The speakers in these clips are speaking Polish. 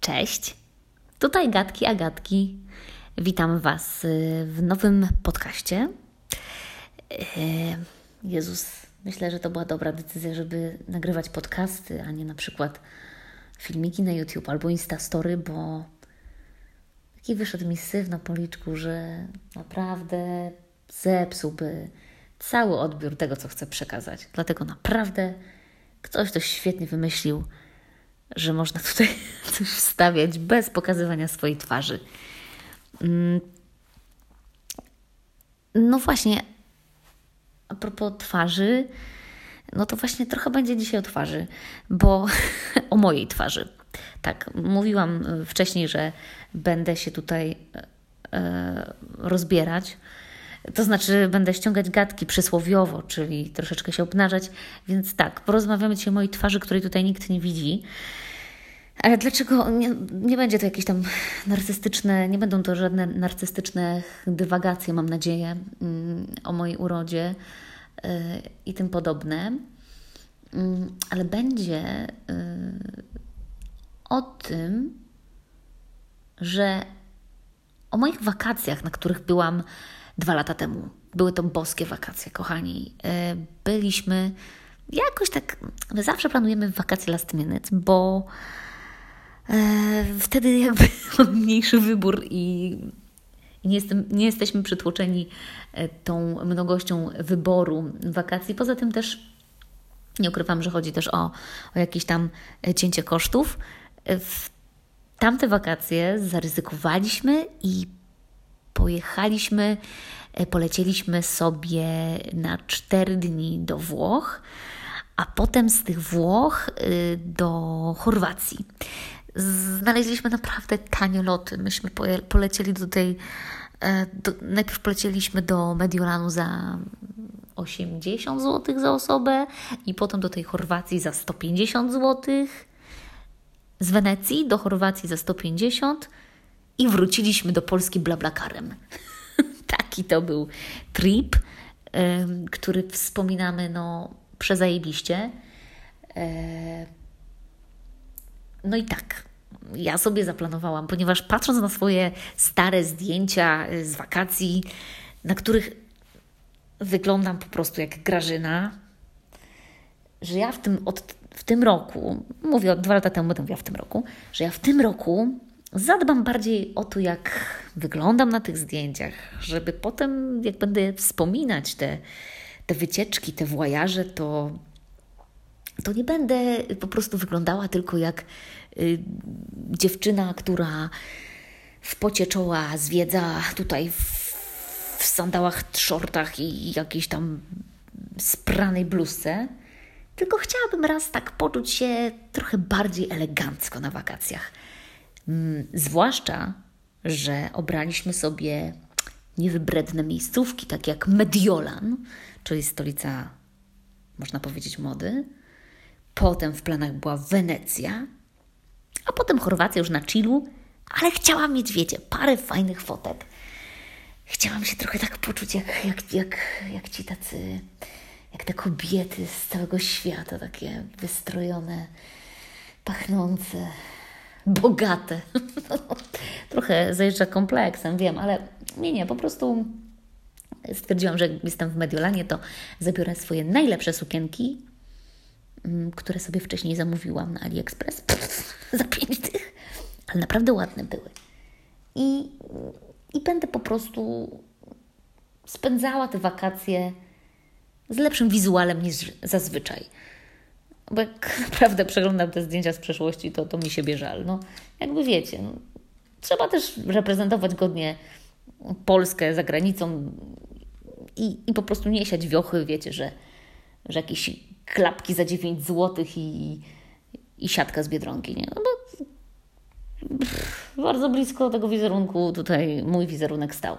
Cześć, tutaj Gatki Agatki. Witam Was y, w nowym podcaście. Y, Jezus, myślę, że to była dobra decyzja, żeby nagrywać podcasty, a nie na przykład filmiki na YouTube albo Instastory, bo taki wyszedł mi syf na policzku, że naprawdę zepsułby cały odbiór tego, co chcę przekazać. Dlatego naprawdę ktoś to świetnie wymyślił że można tutaj coś wstawiać bez pokazywania swojej twarzy. Mm. No właśnie, a propos twarzy, no to właśnie trochę będzie dzisiaj o twarzy, bo o mojej twarzy. Tak, mówiłam wcześniej, że będę się tutaj e, rozbierać. To znaczy, będę ściągać gadki przysłowiowo, czyli troszeczkę się obnażać. Więc tak, porozmawiamy dzisiaj o mojej twarzy, której tutaj nikt nie widzi. Ale dlaczego nie, nie będzie to jakieś tam narcystyczne, nie będą to żadne narcystyczne dywagacje, mam nadzieję, mm, o mojej urodzie y, i tym podobne, mm, ale będzie y, o tym, że o moich wakacjach, na których byłam dwa lata temu. Były to boskie wakacje, kochani. Y, byliśmy jakoś tak, my zawsze planujemy wakacje last minute, bo E, wtedy jakby mam mniejszy wybór i nie, jestem, nie jesteśmy przytłoczeni e, tą mnogością wyboru wakacji. Poza tym też nie ukrywam, że chodzi też o, o jakieś tam e, cięcie kosztów. W tamte wakacje zaryzykowaliśmy i pojechaliśmy, polecieliśmy sobie na cztery dni do Włoch, a potem z tych Włoch do Chorwacji znaleźliśmy naprawdę tanie loty. Myśmy polecieli do tej. E, do, najpierw polecieliśmy do Mediolanu za 80 zł za osobę i potem do tej Chorwacji za 150 zł. Z Wenecji do Chorwacji za 150 i wróciliśmy do Polski blablakarem. Taki to był trip, który wspominamy no przezajebiście. E, no i tak, ja sobie zaplanowałam, ponieważ patrząc na swoje stare zdjęcia y, z wakacji, na których wyglądam po prostu jak Grażyna, że ja w tym, od, w tym roku, mówię od dwa lata temu, będę mówiła w tym roku, że ja w tym roku zadbam bardziej o to, jak wyglądam na tych zdjęciach, żeby potem, jak będę wspominać te, te wycieczki, te włajarze, to to nie będę po prostu wyglądała tylko jak y, dziewczyna, która w pocie czoła zwiedza tutaj w, w sandałach, shortach i jakiejś tam spranej bluzce, tylko chciałabym raz tak poczuć się trochę bardziej elegancko na wakacjach. Mm, zwłaszcza, że obraliśmy sobie niewybredne miejscówki, takie jak Mediolan, czyli stolica, można powiedzieć, mody, Potem w planach była Wenecja, a potem Chorwacja już na chillu, ale chciałam mieć, wiecie, parę fajnych fotek. Chciałam się trochę tak poczuć jak, jak, jak, jak ci tacy, jak te kobiety z całego świata, takie wystrojone, pachnące, bogate. trochę zajeżdża kompleksem, wiem, ale nie, nie, po prostu stwierdziłam, że jak jestem w Mediolanie, to zabiorę swoje najlepsze sukienki, Mm, które sobie wcześniej zamówiłam na AliExpress za pięć tych, ale naprawdę ładne były. I, I będę po prostu spędzała te wakacje z lepszym wizualem niż zazwyczaj. Bo jak naprawdę przeglądam te zdjęcia z przeszłości, to, to mi się bierze No, jakby wiecie, no, trzeba też reprezentować godnie Polskę za granicą i, i po prostu nie siać wiochy, wiecie, że, że jakiś klapki za 9 zł i, i siatka z biedronki, nie? No bo pff, bardzo blisko tego wizerunku tutaj mój wizerunek stał.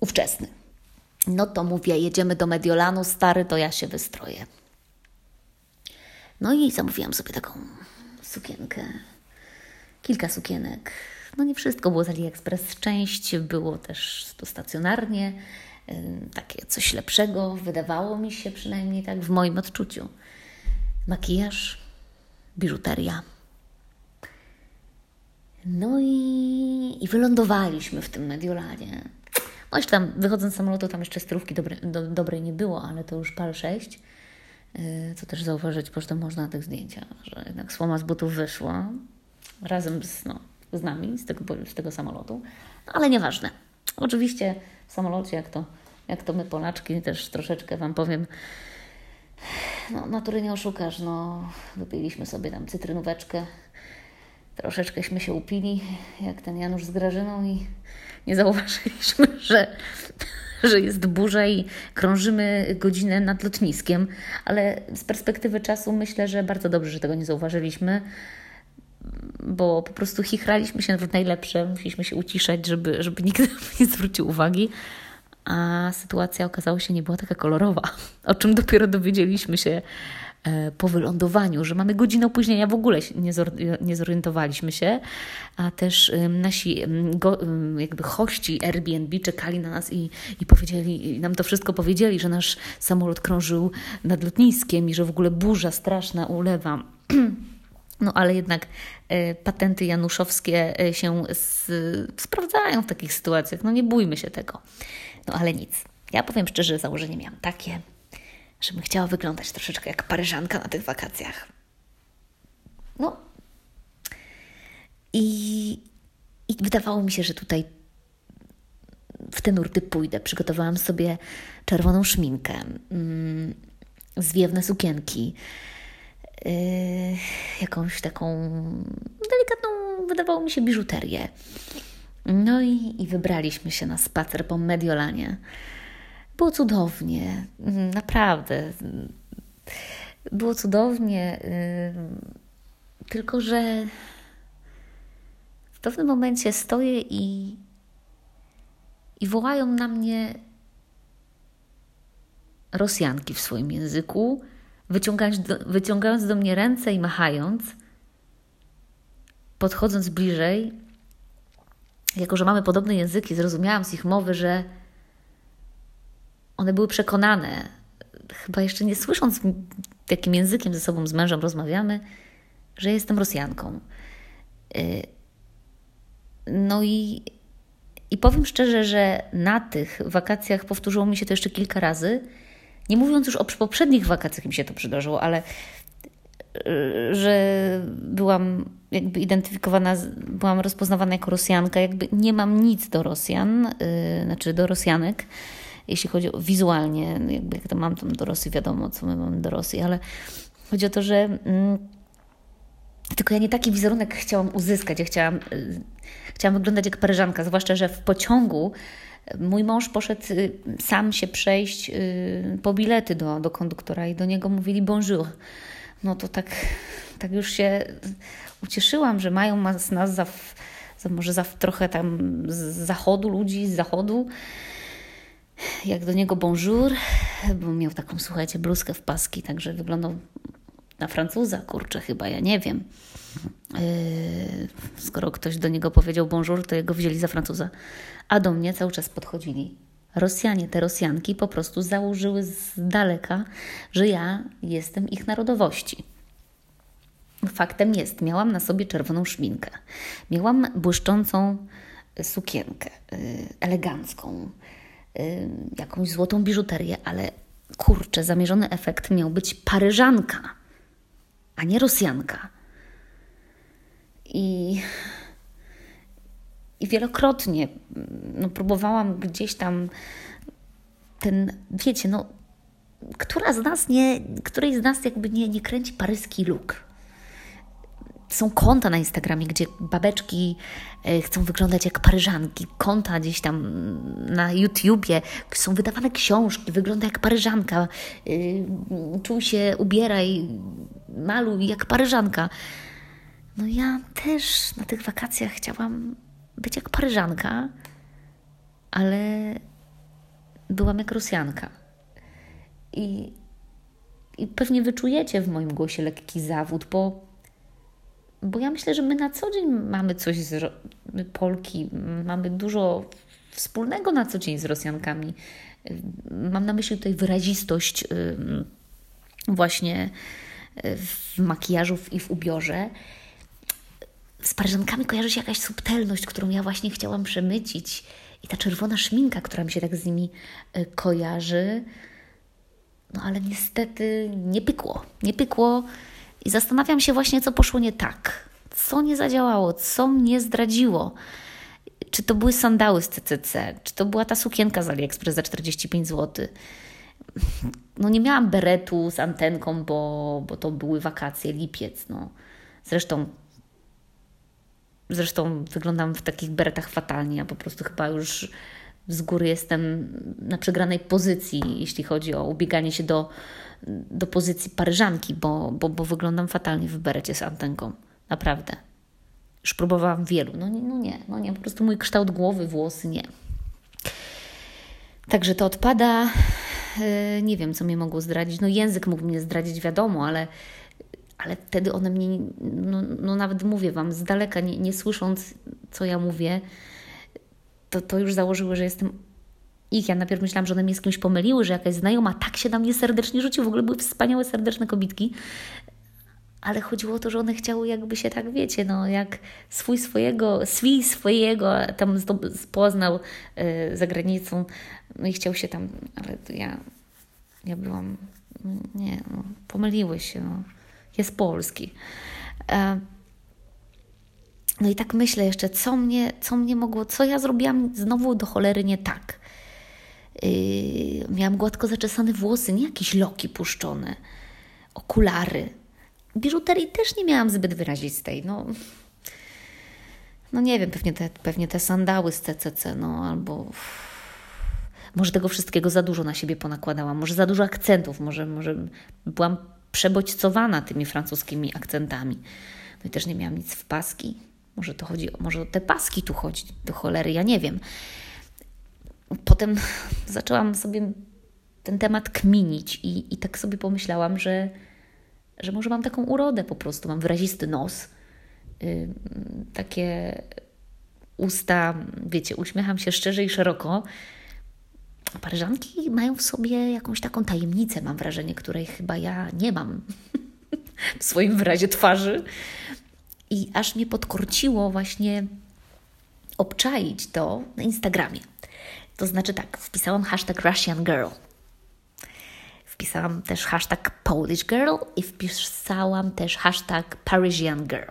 Ówczesny. No to mówię, jedziemy do Mediolanu, stary, to ja się wystroję. No i zamówiłam sobie taką sukienkę. Kilka sukienek. No nie wszystko było z AliExpress. Część było też to stacjonarnie takie coś lepszego, wydawało mi się przynajmniej tak w moim odczuciu. Makijaż, biżuteria. No i, i wylądowaliśmy w tym Mediolanie. No tam, wychodząc z samolotu, tam jeszcze styrówki dobre, do, dobrej nie było, ale to już pal 6. Co też zauważyć zresztą można na tych zdjęciach, że jednak słoma z butów wyszła razem z, no, z nami, z tego, z tego samolotu, no, ale nieważne. Oczywiście w samolocie, jak to, jak to my Polaczki, też troszeczkę Wam powiem, no, natury nie oszukasz, no, wypiliśmy sobie tam cytrynóweczkę, troszeczkęśmy się upili, jak ten Janusz z Grażyną i nie zauważyliśmy, że, że jest burza i krążymy godzinę nad lotniskiem, ale z perspektywy czasu myślę, że bardzo dobrze, że tego nie zauważyliśmy, bo po prostu chichraliśmy się w najlepsze, musieliśmy się uciszać, żeby, żeby nikt nie zwrócił uwagi, a sytuacja okazała się nie była taka kolorowa, o czym dopiero dowiedzieliśmy się po wylądowaniu, że mamy godzinę opóźnienia, w ogóle nie zorientowaliśmy się, a też nasi jakby hości Airbnb czekali na nas i, i powiedzieli, i nam to wszystko powiedzieli, że nasz samolot krążył nad lotniskiem i że w ogóle burza straszna ulewa. No ale jednak e, patenty januszowskie e, się sprawdzają w takich sytuacjach. No nie bójmy się tego. No ale nic. Ja powiem szczerze, założenie miałam takie, żebym chciała wyglądać troszeczkę jak paryżanka na tych wakacjach. No. I, i wydawało mi się, że tutaj w te nurty pójdę. Przygotowałam sobie czerwoną szminkę, mm, zwiewne sukienki, yy, jakąś taką delikatną, wydawało mi się, biżuterię. No i, i wybraliśmy się na spacer po Mediolanie. Było cudownie, mm, naprawdę. Było cudownie, yy, tylko że w pewnym momencie stoję i, i wołają na mnie Rosjanki w swoim języku, wyciągając do, wyciągając do mnie ręce i machając. Podchodząc bliżej, jako że mamy podobne języki, zrozumiałam z ich mowy, że one były przekonane, chyba jeszcze nie słysząc, jakim językiem ze sobą z mężem rozmawiamy, że jestem Rosjanką. Y, no i, i powiem szczerze, że na tych wakacjach powtórzyło mi się to jeszcze kilka razy. Nie mówiąc już o poprzednich wakacjach mi się to przydarzyło, ale y, że byłam jakby identyfikowana, byłam rozpoznawana jako Rosjanka, jakby nie mam nic do Rosjan, yy, znaczy do Rosjanek, jeśli chodzi o wizualnie, jakby jak to mam tam do Rosji, wiadomo, co my mamy do Rosji, ale chodzi o to, że yy, tylko ja nie taki wizerunek chciałam uzyskać, ja chciałam, yy, chciałam wyglądać jak Paryżanka, zwłaszcza, że w pociągu mój mąż poszedł y, sam się przejść y, po bilety do, do konduktora i do niego mówili bonjour. No to tak, tak już się ucieszyłam, że mają nas, nas za, za, może za trochę tam z zachodu, ludzi z zachodu. Jak do niego bonjour, bo miał taką, słuchajcie, bluzkę w paski, także wyglądał na Francuza, kurczę, chyba, ja nie wiem. Yy, skoro ktoś do niego powiedział bonjour, to jego wzięli za Francuza. A do mnie cały czas podchodzili. Rosjanie, te Rosjanki po prostu założyły z daleka, że ja jestem ich narodowości. Faktem jest, miałam na sobie czerwoną szminkę, miałam błyszczącą sukienkę, yy, elegancką, jakąś złotą biżuterię, ale kurczę, zamierzony efekt miał być Paryżanka, a nie Rosjanka. I, i wielokrotnie no, próbowałam gdzieś tam ten, wiecie, no, która z nas nie, której z nas jakby nie, nie kręci paryski look są konta na Instagramie, gdzie babeczki e, chcą wyglądać jak paryżanki, konta gdzieś tam na YouTubie, są wydawane książki, wygląda jak paryżanka, e, czuj się, ubieraj, maluj jak paryżanka. No ja też na tych wakacjach chciałam być jak paryżanka, ale byłam jak Rosjanka. I, i pewnie wyczujecie w moim głosie lekki zawód, bo bo ja myślę, że my na co dzień mamy coś z Polki, mamy dużo wspólnego na co dzień z Rosjankami. Mam na myśli tutaj wyrazistość właśnie w makijażu i w ubiorze. Paryżankami kojarzy się jakaś subtelność, którą ja właśnie chciałam przemycić. I ta czerwona szminka, która mi się tak z nimi y, kojarzy. No ale niestety nie pykło. Nie pykło i zastanawiam się właśnie, co poszło nie tak. Co nie zadziałało, co mnie zdradziło. Czy to były sandały z CCC, czy to była ta sukienka z AliExpress za 45 zł. No nie miałam beretu z antenką, bo, bo to były wakacje, lipiec. No. Zresztą Zresztą wyglądam w takich beretach fatalnie. Ja po prostu chyba już z góry jestem na przegranej pozycji, jeśli chodzi o ubieganie się do, do pozycji Paryżanki, bo, bo, bo wyglądam fatalnie w berecie z antenką. Naprawdę. Już próbowałam wielu. No nie, no nie, no nie. Po prostu mój kształt głowy, włosy, nie. Także to odpada. E, nie wiem, co mnie mogło zdradzić. No język mógł mnie zdradzić, wiadomo, ale ale wtedy one mnie, no, no nawet mówię Wam, z daleka nie, nie słysząc, co ja mówię, to, to już założyły, że jestem ich. Ja najpierw myślałam, że one mnie z kimś pomyliły, że jakaś znajoma tak się na mnie serdecznie rzucił. W ogóle były wspaniałe, serdeczne kobitki. Ale chodziło o to, że one chciały jakby się tak, wiecie, no jak swój swojego, swój swojego tam poznał yy, za granicą, no i chciał się tam, ale ja, ja byłam, nie, no, się, no jest polski. E, no i tak myślę jeszcze, co mnie, co mnie mogło, co ja zrobiłam znowu do cholery nie tak. Yy, miałam gładko zaczesane włosy, nie jakieś loki puszczone, okulary. Biżuterii też nie miałam zbyt wyrazistej. No, no nie wiem, pewnie te, pewnie te sandały z CCC, no albo może tego wszystkiego za dużo na siebie ponakładałam, może za dużo akcentów, może, może byłam przebodźcowana tymi francuskimi akcentami. No i też nie miałam nic w paski. Może to chodzi, może o te paski tu chodzi, do cholery, ja nie wiem. Potem zaczęłam sobie ten temat kminić i, i tak sobie pomyślałam, że, że może mam taką urodę po prostu, mam wyrazisty nos, yy, takie usta, wiecie, uśmiecham się szczerze i szeroko, Paryżanki mają w sobie jakąś taką tajemnicę, mam wrażenie, której chyba ja nie mam w swoim wyrazie twarzy. I aż mnie podkorciło właśnie obczaić to na Instagramie. To znaczy tak, wpisałam hashtag Russian Girl. Wpisałam też hashtag Polish Girl i wpisałam też hashtag Parisian Girl.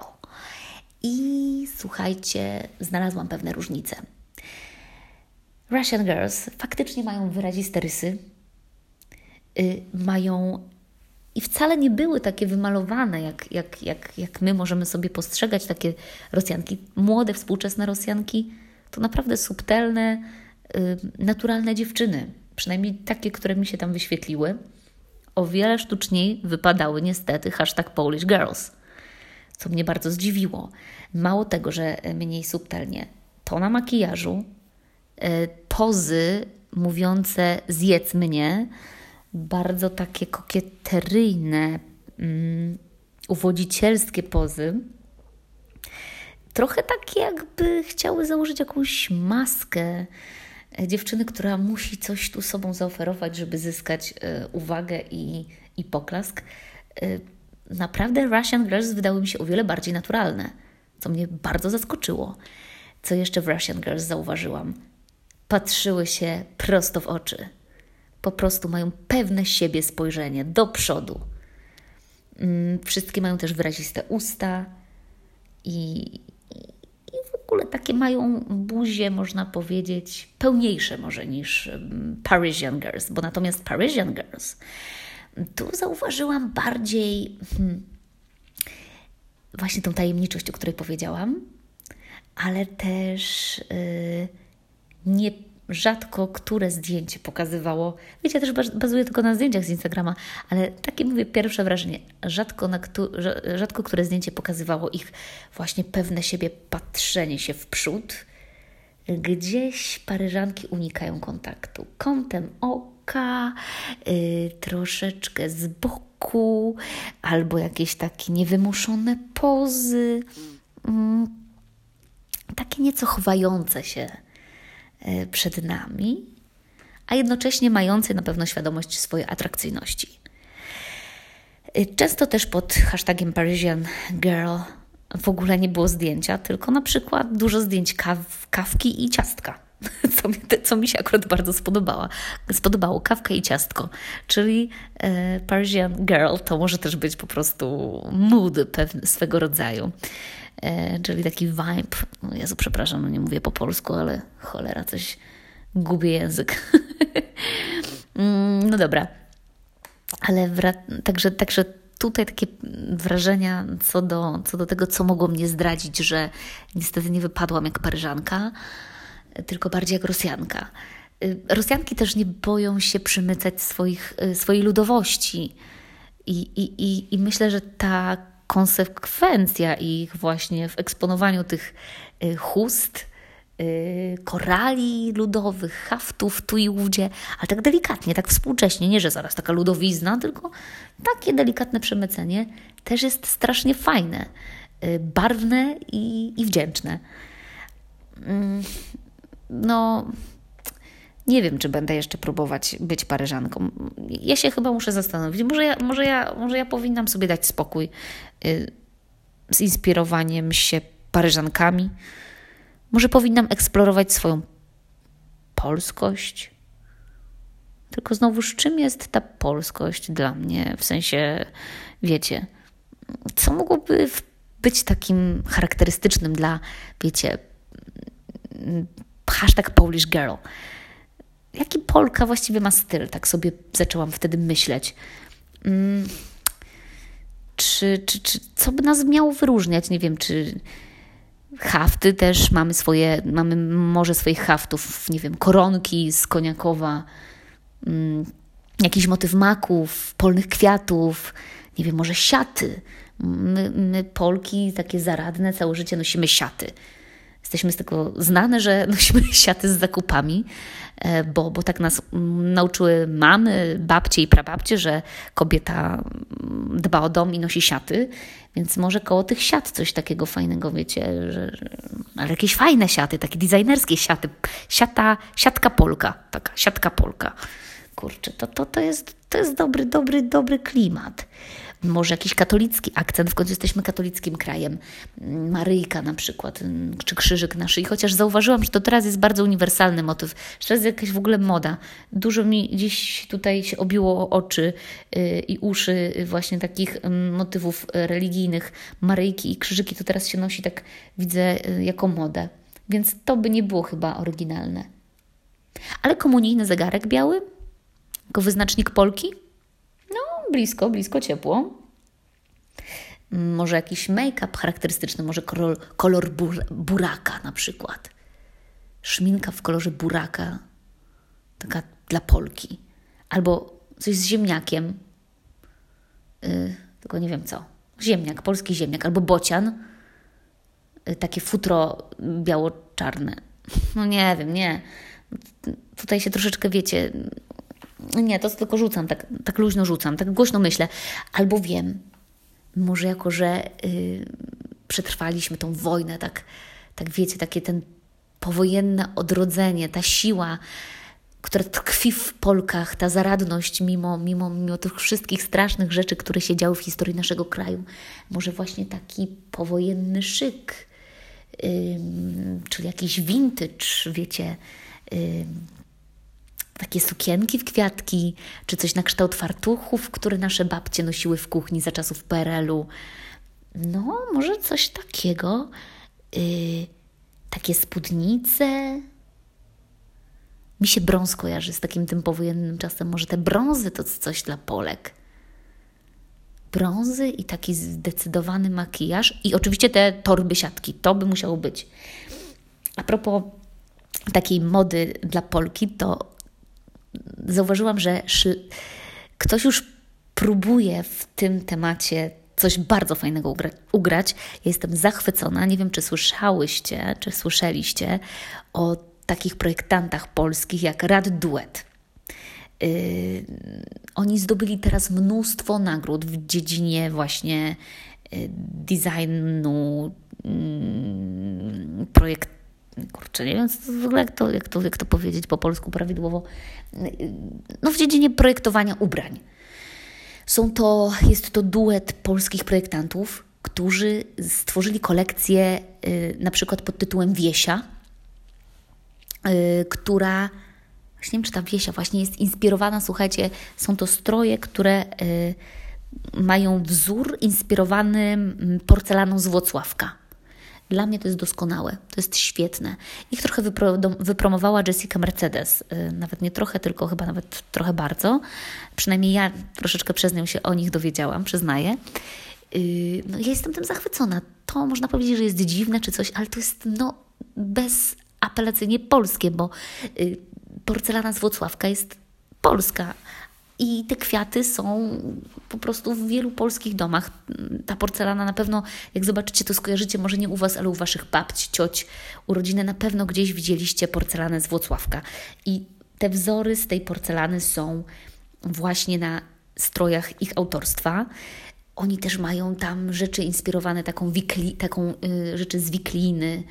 I słuchajcie, znalazłam pewne różnice. Russian Girls faktycznie mają wyraziste rysy, yy, mają i wcale nie były takie wymalowane, jak, jak, jak, jak my możemy sobie postrzegać takie Rosjanki. Młode, współczesne Rosjanki to naprawdę subtelne, naturalne dziewczyny. Przynajmniej takie, które mi się tam wyświetliły. O wiele sztuczniej wypadały niestety hashtag Polish Girls, co mnie bardzo zdziwiło. Mało tego, że mniej subtelnie. To na makijażu, E, pozy mówiące zjedz mnie, bardzo takie kokieteryjne, um, uwodzicielskie pozy. Trochę takie, jakby chciały założyć jakąś maskę dziewczyny, która musi coś tu sobą zaoferować, żeby zyskać y, uwagę i, i poklask. Y, naprawdę Russian Girls wydały mi się o wiele bardziej naturalne, co mnie bardzo zaskoczyło. Co jeszcze w Russian Girls zauważyłam? patrzyły się prosto w oczy. Po prostu mają pewne siebie spojrzenie do przodu. Mm, wszystkie mają też wyraziste usta i, takie mają buzie, można powiedzieć, pełniejsze może niż Parisian Girls, bo natomiast Parisian Girls tu zauważyłam bardziej hmm, właśnie tą tajemniczość, o której powiedziałam, ale też. Yy, nie rzadko które zdjęcie pokazywało. Wiecie, ja też bazuję tylko na zdjęciach z Instagrama, ale takie mówię pierwsze wrażenie. Rzadko, na, rzadko które zdjęcie pokazywało ich właśnie pewne siebie patrzenie się w przód. Gdzieś Paryżanki unikają kontaktu. Kątem oka, yy, troszeczkę z boku, albo jakieś takie niewymuszone pozy. Yy, takie nieco chwające się przed nami, a jednocześnie mający na pewno świadomość swojej atrakcyjności. E, często też pod hashtagiem Parisian Girl w ogóle nie było zdjęcia, tylko na przykład dużo zdjęć kaw, kawki i ciastka. Co mi, co mi się akurat bardzo spodobało. spodobało. Kawka i ciastko, czyli e, Parisian Girl to może też być po prostu mood pewny, swego rodzaju. E, czyli taki vibe. No Jezu, przepraszam, no nie mówię po polsku, ale cholera, coś gubię język. Mm, no dobra. Ale także, także tutaj takie wrażenia co do, co do tego, co mogło mnie zdradzić, że niestety nie wypadłam jak Paryżanka, tylko bardziej jak Rosjanka. Y, Rosjanki też nie boją się przymycać swoich, y, swojej ludowości. I, i, i, I myślę, że ta konsekwencja ich właśnie w eksponowaniu tych y, chust, korali ludowych, haftów tu i ówdzie, ale tak delikatnie, tak współcześnie, nie że zaraz taka ludowizna, tylko takie delikatne przemycenie też jest strasznie fajne, barwne i, i wdzięczne. Mm, no, nie wiem, czy będę jeszcze próbować być Paryżanką. Ja się chyba muszę zastanowić. Może ja, może ja, może ja powinnam sobie dać spokój y, z inspirowaniem się Paryżankami. Może powinnam eksplorować swoją polskość. Tylko znowuż, czym jest ta polskość dla mnie? W sensie, wiecie, co mogłoby być takim charakterystycznym dla, wiecie, hashtag Polish Girl. Jaki Polka właściwie ma styl? Tak sobie zaczęłam wtedy myśleć. Hmm. Czy, czy, czy co by nas miało wyróżniać? Nie wiem, czy hafty też mamy swoje, mamy może swoich haftów, nie wiem, koronki z koniakowa, hmm, jakiś motyw maków, polnych kwiatów, nie wiem, może siaty. My, my, Polki, takie zaradne, całe życie nosimy siaty. Jesteśmy z tego znane, że nosimy siaty z zakupami, e, bo, bo tak nas nauczyły mamy, babcie i prababcie, że kobieta dba o dom i nosi siaty, więc może koło tych siat coś takiego fajnego, wiecie, że, ale jakieś fajne siaty, takie designerskie siaty, siata, siatka polka, taka siatka polka. Kurczę, to, to, to, jest, to jest dobry, dobry, dobry klimat może jakiś katolicki akcent, w końcu jesteśmy katolickim krajem, Maryjka na przykład, czy krzyżyk na szyi, chociaż zauważyłam, że to teraz jest bardzo uniwersalny motyw, że to jest jakaś w ogóle moda. Dużo mi dziś tutaj się obiło oczy y, i uszy właśnie takich motywów religijnych, Maryjki i krzyżyki, to teraz się nosi tak, widzę, y, jako modę. Więc to by nie było chyba oryginalne. Ale komunijny zegarek biały? Jako wyznacznik Polki? Blisko, blisko ciepło. Może jakiś make-up charakterystyczny, może kolor, kolor bur, buraka na przykład. Szminka w kolorze buraka, taka dla Polki. Albo coś z ziemniakiem, yy, tylko nie wiem co. Ziemniak, polski ziemniak, albo bocian, yy, takie futro biało-czarne. No nie wiem, nie. Tutaj się troszeczkę, wiecie, nie, to tylko rzucam, tak, tak luźno rzucam, tak głośno myślę. Albo wiem, może jako, że yy, przetrwaliśmy tą wojnę, tak, tak wiecie, takie ten powojenne odrodzenie, ta siła, która tkwi w Polkach, ta zaradność, mimo, mimo, mimo tych wszystkich strasznych rzeczy, które się działy w historii naszego kraju. Może właśnie taki powojenny szyk, czyli jakiś vintage, wiecie, takie sukienki w kwiatki, czy coś na kształt fartuchów, które nasze babcie nosiły w kuchni za czasów PRL-u. No, może coś takiego. Yy, takie spódnice. Mi się brąz kojarzy z takim tym powojennym czasem. Może te brązy to coś dla Polek. Brązy i taki zdecydowany makijaż. I oczywiście te torby siatki. To by musiało być. A propos takiej mody dla Polki, to zauważyłam, że ktoś już próbuje w tym temacie coś bardzo fajnego ugra ugrać. Jestem zachwycona. Nie wiem, czy słyszałyście, czy słyszeliście o takich projektantach polskich jak Rad Duet. Yy, oni zdobyli teraz mnóstwo nagród w dziedzinie właśnie yy, designu, yy, projekt, kurczę, nie wiem ogóle jak to, jak, to, jak to powiedzieć po polsku prawidłowo, no w dziedzinie projektowania ubrań. Są to, jest to duet polskich projektantów którzy stworzyli kolekcję y, na przykład pod tytułem Wiesia, y, która, właśnie nie wiem czy ta Wiesia właśnie jest inspirowana, słuchajcie, są to stroje, które y, mają wzór inspirowany mm, porcelaną z Włocławka. Dla mnie to jest doskonałe, to jest świetne. Ich trochę wypro, wypromowała Jessica Mercedes, nawet nie trochę, tylko chyba nawet trochę bardzo. Przynajmniej ja troszeczkę przez nią się o nich dowiedziałam, przyznaję. Yy, no, ja jestem tym zachwycona. To można powiedzieć, że jest dziwne czy coś, ale to jest no, bezapelacyjnie polskie, bo yy, porcelana z Włocławka jest polska. I te kwiaty są po prostu w wielu polskich domach. Ta porcelana na pewno, jak zobaczycie, to skojarzycie może nie u Was, ale u Waszych babci, cioć, urodziny, na pewno gdzieś widzieliście porcelanę z Włocławka. I te wzory z tej porcelany są właśnie na strojach ich autorstwa. Oni też mają tam rzeczy inspirowane taką, wikli, taką y, rzeczy z wikliny,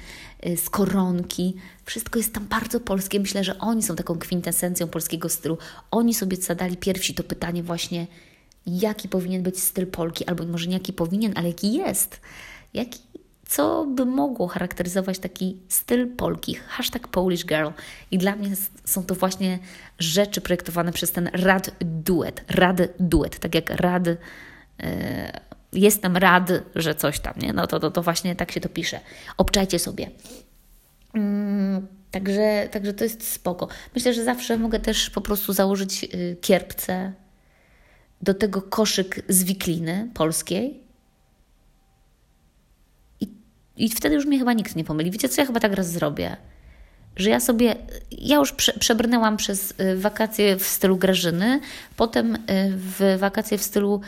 y, z koronki. Wszystko jest tam bardzo polskie. Myślę, że oni są taką kwintesencją polskiego stylu. Oni sobie zadali pierwsi to pytanie właśnie, jaki powinien być styl Polki, albo może nie jaki powinien, ale jaki jest. Jaki, co by mogło charakteryzować taki styl Polki, hashtag Polish Girl. I dla mnie są to właśnie rzeczy projektowane przez ten Rad Duet. Rad Duet, tak jak Rad jestem rad, że coś tam, nie? No to, to, to właśnie tak się to pisze. Obczajcie sobie. Mm, także, także to jest spoko. Myślę, że zawsze mogę też po prostu założyć y, kierpce, do tego koszyk z wikliny polskiej i, i wtedy już mnie chyba nikt nie pomyli. Wiecie co, ja chyba tak raz zrobię że ja sobie, ja już prze, przebrnęłam przez y, wakacje w stylu Grażyny, potem y, w wakacje w stylu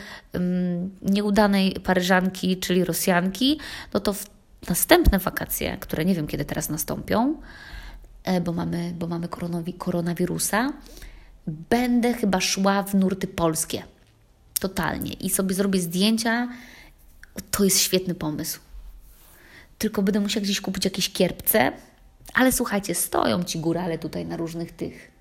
nieudanej Paryżanki, czyli Rosjanki, no to w następne wakacje, które nie wiem kiedy teraz nastąpią, e, bo mamy, bo mamy koronawi koronawirusa, będę chyba szła w nurty polskie. Totalnie. I sobie zrobię zdjęcia. To jest świetny pomysł. Tylko będę musiała gdzieś kupić jakieś kierpce, ale słuchajcie, stoją ci górale tutaj na różnych tych.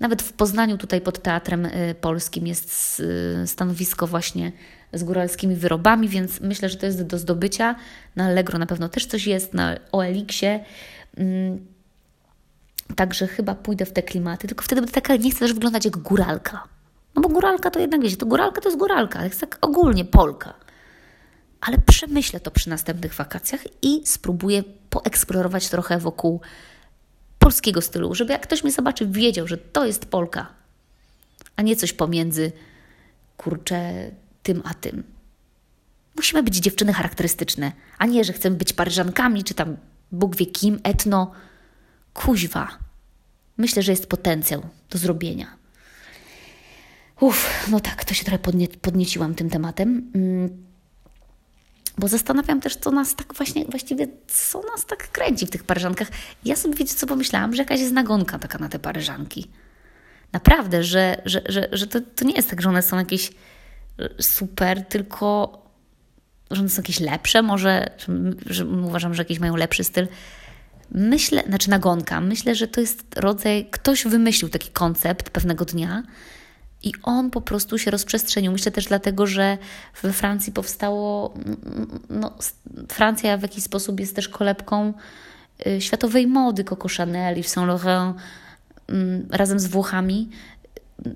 Nawet w Poznaniu, tutaj pod Teatrem y, Polskim, jest y, stanowisko właśnie z góralskimi wyrobami, więc myślę, że to jest do zdobycia. Na Allegro na pewno też coś jest, na OLX-ie. Mm, także chyba pójdę w te klimaty, tylko wtedy będę taka, nie chcę też wyglądać jak góralka. No bo góralka to jednak, wiecie, to góralka to jest góralka, jest tak ogólnie Polka ale przemyślę to przy następnych wakacjach i spróbuję poeksplorować trochę wokół polskiego stylu, żeby jak ktoś mnie zobaczy, wiedział, że to jest Polka, a nie coś pomiędzy kurczę tym a tym. Musimy być dziewczyny charakterystyczne, a nie, że chcemy być Paryżankami, czy tam Bóg wie kim, etno. Kuźwa. Myślę, że jest potencjał do zrobienia. Uff, no tak, to się trochę podnie podnieciłam tym tematem. Mm. Bo zastanawiam też, co nas tak właśnie, właściwie, co nas tak kręci w tych paryżankach. Ja sobie, wiecie co, pomyślałam, że jakaś jest nagonka taka na te paryżanki. Naprawdę, że, że, że, że to, to nie jest tak, że one są jakieś e, super, tylko że one są jakieś lepsze, może, że, że uważam, że jakieś mają lepszy styl. Myślę, znaczy nagonka, myślę, że to jest rodzaj, ktoś wymyślił taki koncept pewnego dnia, i on po prostu się rozprzestrzenił. Myślę też dlatego, że we Francji powstało. No, Francja w jakiś sposób jest też kolebką y, światowej mody Coco Chanel i Saint Laurent mm, razem z Włochami.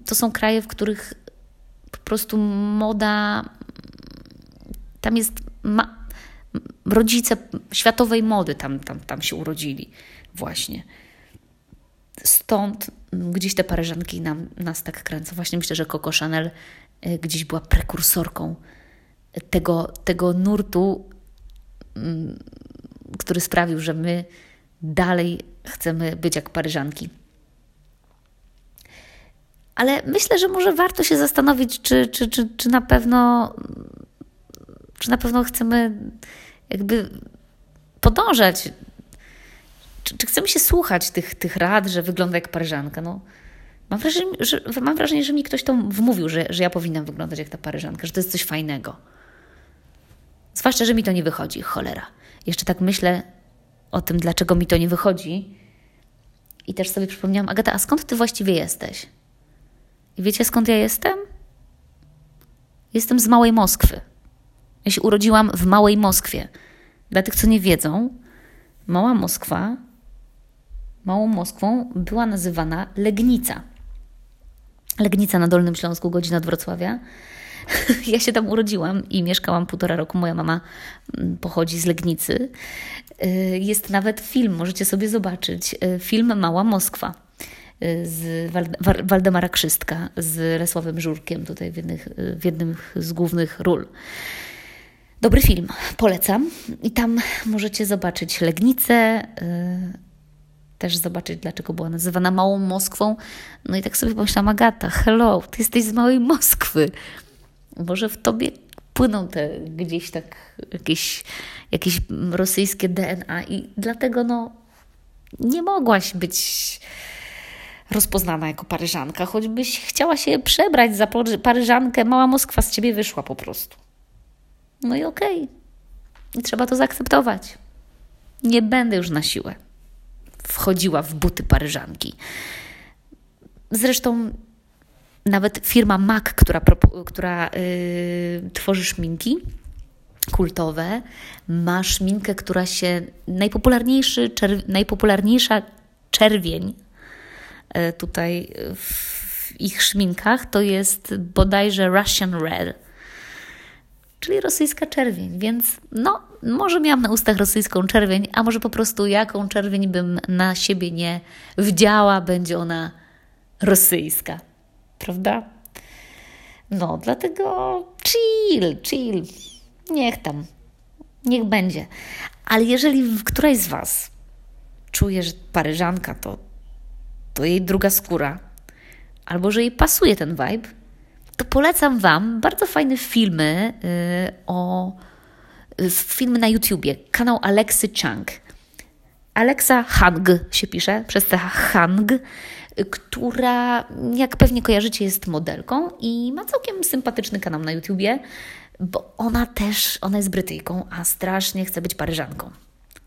To są kraje, w których po prostu moda. Tam jest. Ma, rodzice światowej mody tam, tam, tam się urodzili, właśnie. Stąd gdzieś te paryżanki nam, nas tak kręcą. Właśnie myślę, że Coco Chanel y, gdzieś była prekursorką tego, tego nurtu, mm, który sprawił, że my dalej chcemy być jak paryżanki. Ale myślę, że może warto się zastanowić, czy, czy, czy, czy na pewno czy na pewno chcemy jakby podążać czy, czy chcemy się słuchać tych, tych rad, że wygląda jak Paryżanka? No, mam, wrażenie, że, mam wrażenie, że mi ktoś to wmówił, że, że ja powinnam wyglądać jak ta Paryżanka, że to jest coś fajnego. Zwłaszcza, że mi to nie wychodzi, cholera. Jeszcze tak myślę o tym, dlaczego mi to nie wychodzi. I też sobie przypomniałam, Agata, a skąd ty właściwie jesteś? I wiecie skąd ja jestem? Jestem z małej Moskwy. Ja się urodziłam w Małej Moskwie. Dla tych, co nie wiedzą, Mała Moskwa, Małą Moskwą była nazywana Legnica. Legnica na Dolnym Śląsku, godzina od Wrocławia. Ja się tam urodziłam i mieszkałam półtora roku. Moja mama mm, pochodzi z Legnicy. Y, jest nawet film, możecie sobie zobaczyć. Y, film Mała Moskwa y, z Waldemara Krzystka, z Resławem Żurkiem, tutaj w, jednych, w jednym z głównych ról. Dobry film, polecam. I tam możecie zobaczyć Legnicę, też zobaczyć, dlaczego była nazywana Małą Moskwą. No i tak sobie pomyślałam, Agata, hello, ty jesteś z Małej Moskwy. Może w tobie płyną te gdzieś tak jakieś, jakieś rosyjskie DNA i dlatego no nie mogłaś być rozpoznana jako Paryżanka, choćbyś chciała się przebrać za Paryżankę, mała Moskwa z ciebie wyszła po prostu. No i okej. Okay. I trzeba to zaakceptować. Nie będę już na siłę wchodziła w buty Paryżanki. Zresztą nawet firma MAC, która, która yy, tworzy szminki kultowe, ma szminkę, która się najpopularniejszy, najpopularniejsza czerwień yy, tutaj w ich szminkach to jest bodajże Russian Red, czyli rosyjska czerwień, więc no, może miałam na ustach rosyjską czerwień, a może po prostu jaką czerwień bym na siebie nie wdziała, będzie ona rosyjska prawda? No, dlatego chill, chill. Niech tam, niech będzie. Ale jeżeli któraś z Was czuje, że Paryżanka to, to jej druga skóra, albo że jej pasuje ten vibe, to polecam Wam bardzo fajne filmy yy, o y, filmy na YouTubie, kanał Alexy Chang. Alexa Hang się pisze, przez te Hang która, jak pewnie kojarzycie, jest modelką i ma całkiem sympatyczny kanał na YouTubie, bo ona też, ona jest Brytyjką, a strasznie chce być Paryżanką.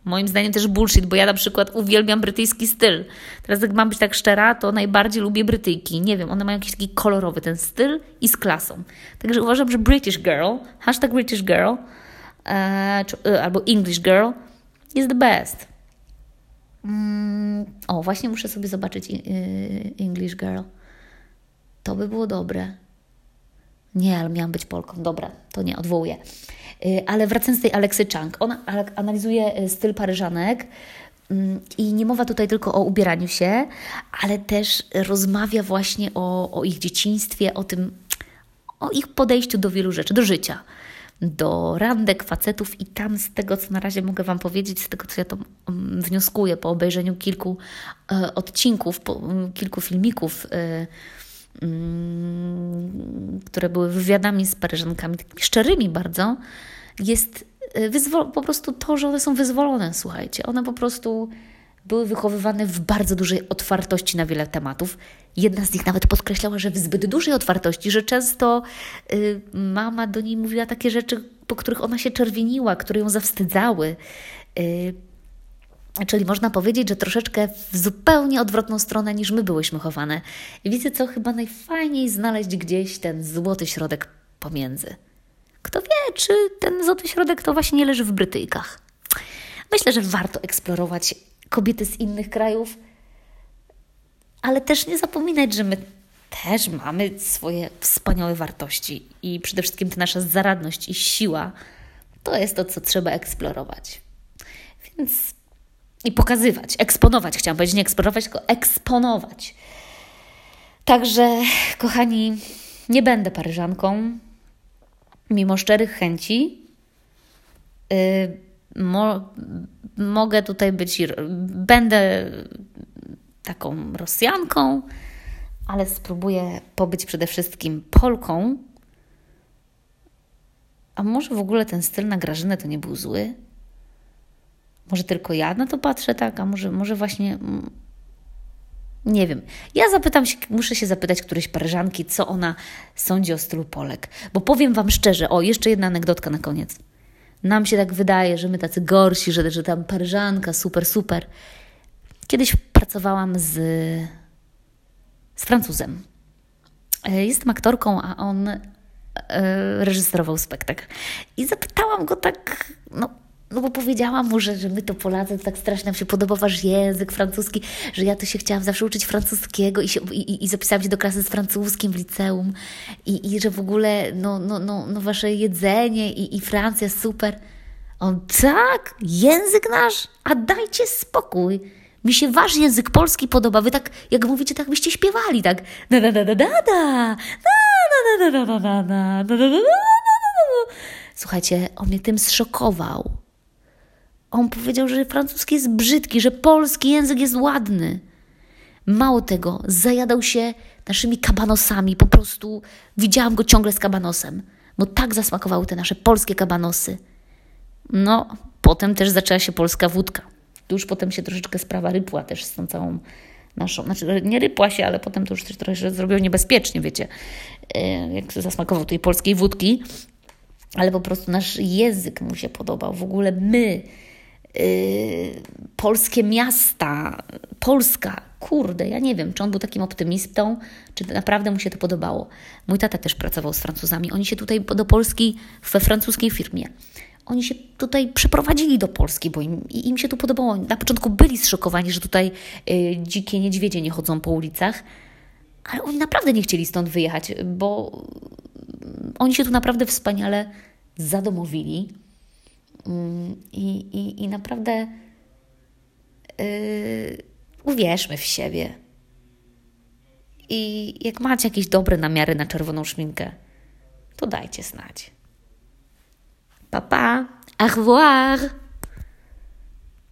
Moim zdaniem też bullshit, bo ja na przykład uwielbiam brytyjski styl. Teraz jak mam być tak szczera, to najbardziej lubię Brytyjki. Nie wiem, one mają jakiś taki kolorowy ten styl i z klasą. Także uważam, że British Girl, hashtag British Girl e, czy, e, albo English Girl jest the best. Mm, o, właśnie muszę sobie zobaczyć English Girl. To by było dobre. Nie, ale miałam być Polką. Dobra, to nie, odwołuję. Y, ale wracając do tej Aleksy Chang, ona analizuje y, styl Paryżanek mm, i nie mowa tutaj tylko o ubieraniu się, ale też rozmawia właśnie o, o ich dzieciństwie, o tym, o ich podejściu do wielu rzeczy, do życia do randek facetów i tam z tego, co na razie mogę Wam powiedzieć, z tego, co ja to mm, wnioskuję po obejrzeniu kilku e, odcinków, po, mm, kilku filmików, e, które były wywiadami z Paryżankami, takimi szczerymi bardzo, jest e, po prostu to, że one są wyzwolone, słuchajcie. One po prostu były wychowywane w bardzo dużej otwartości na wiele tematów. Jedna z nich nawet podkreślała, że w zbyt dużej otwartości, że często y, mama do niej mówiła takie rzeczy, po których ona się czerwieniła, które ją zawstydzały. Y, Czyli można powiedzieć, że troszeczkę w zupełnie odwrotną stronę niż my byłyśmy chowane. I co, chyba najfajniej znaleźć gdzieś ten złoty środek pomiędzy. Kto wie, czy ten złoty środek to właśnie nie leży w Brytyjkach. Myślę, że warto eksplorować kobiety z innych krajów, ale też nie zapominać, że my też mamy swoje wspaniałe wartości i przede wszystkim ta nasza zaradność i siła to jest to, co trzeba eksplorować. Więc i pokazywać, eksponować, chciałam powiedzieć, nie eksplorować, tylko eksponować. Także, kochani, nie będę Paryżanką, mimo szczerych chęci. Yy, mo, mogę tutaj być, będę taką Rosjanką, ale spróbuję pobyć przede wszystkim Polką. A może w ogóle ten styl na Grażynę to nie był zły? Może tylko ja na to patrzę tak, a może, może właśnie. Nie wiem. Ja zapytam się, muszę się zapytać którejś Paryżanki, co ona sądzi o stylu Polek. Bo powiem Wam szczerze, o, jeszcze jedna anegdotka na koniec. Nam się tak wydaje, że my tacy gorsi, że, że tam Paryżanka, super, super. Kiedyś pracowałam z, z Francuzem. E, jestem aktorką, a on e, reżyserował spektakl. I zapytałam go tak, no, no bo powiedziałam mu, że, że my to Polacy, to tak strasznie nam się podoba wasz język francuski, że ja to się chciałam zawsze uczyć francuskiego i, się, i, i zapisałam się do klasy z francuskim w liceum i, i że w ogóle no, no, no, no wasze jedzenie i, i Francja super. On tak, język nasz, a dajcie spokój. Mi się wasz język polski podoba. Wy tak, jak mówicie, tak byście śpiewali, tak. Da da da da da da. Da da da da da da da da da Słuchajcie, on mnie tym zszokował. On powiedział, że francuski jest brzydki, że polski język jest ładny. Mało tego, zajadał się naszymi kabanosami. Po prostu widziałam go ciągle z kabanosem, bo tak zasmakowały te nasze polskie kabanosy. No, potem też zaczęła się polska wódka. Już potem się troszeczkę sprawa rypła też z tą całą naszą, znaczy nie rypła się, ale potem to już też trochę się zrobiło niebezpiecznie, wiecie, e, jak zasmakował tej polskiej wódki, ale po prostu nasz język mu się podobał. W ogóle my, polskie miasta, Polska, kurde, ja nie wiem, czy on był takim optymistą, czy naprawdę mu się to podobało. Mój tata też pracował z Francuzami. Oni się tutaj do Polski we francuskiej firmie oni się tutaj przeprowadzili do Polski, bo im, im się tu podobało. Na początku byli zszokowani, że tutaj y, dzikie niedźwiedzie nie chodzą po ulicach, ale oni naprawdę nie chcieli stąd wyjechać, bo oni się tu naprawdę wspaniale zadomowili i, i, i naprawdę yy, uwierzmy w siebie. I jak macie jakieś dobre namiary na czerwoną szminkę, to dajcie znać. Papa, au revoir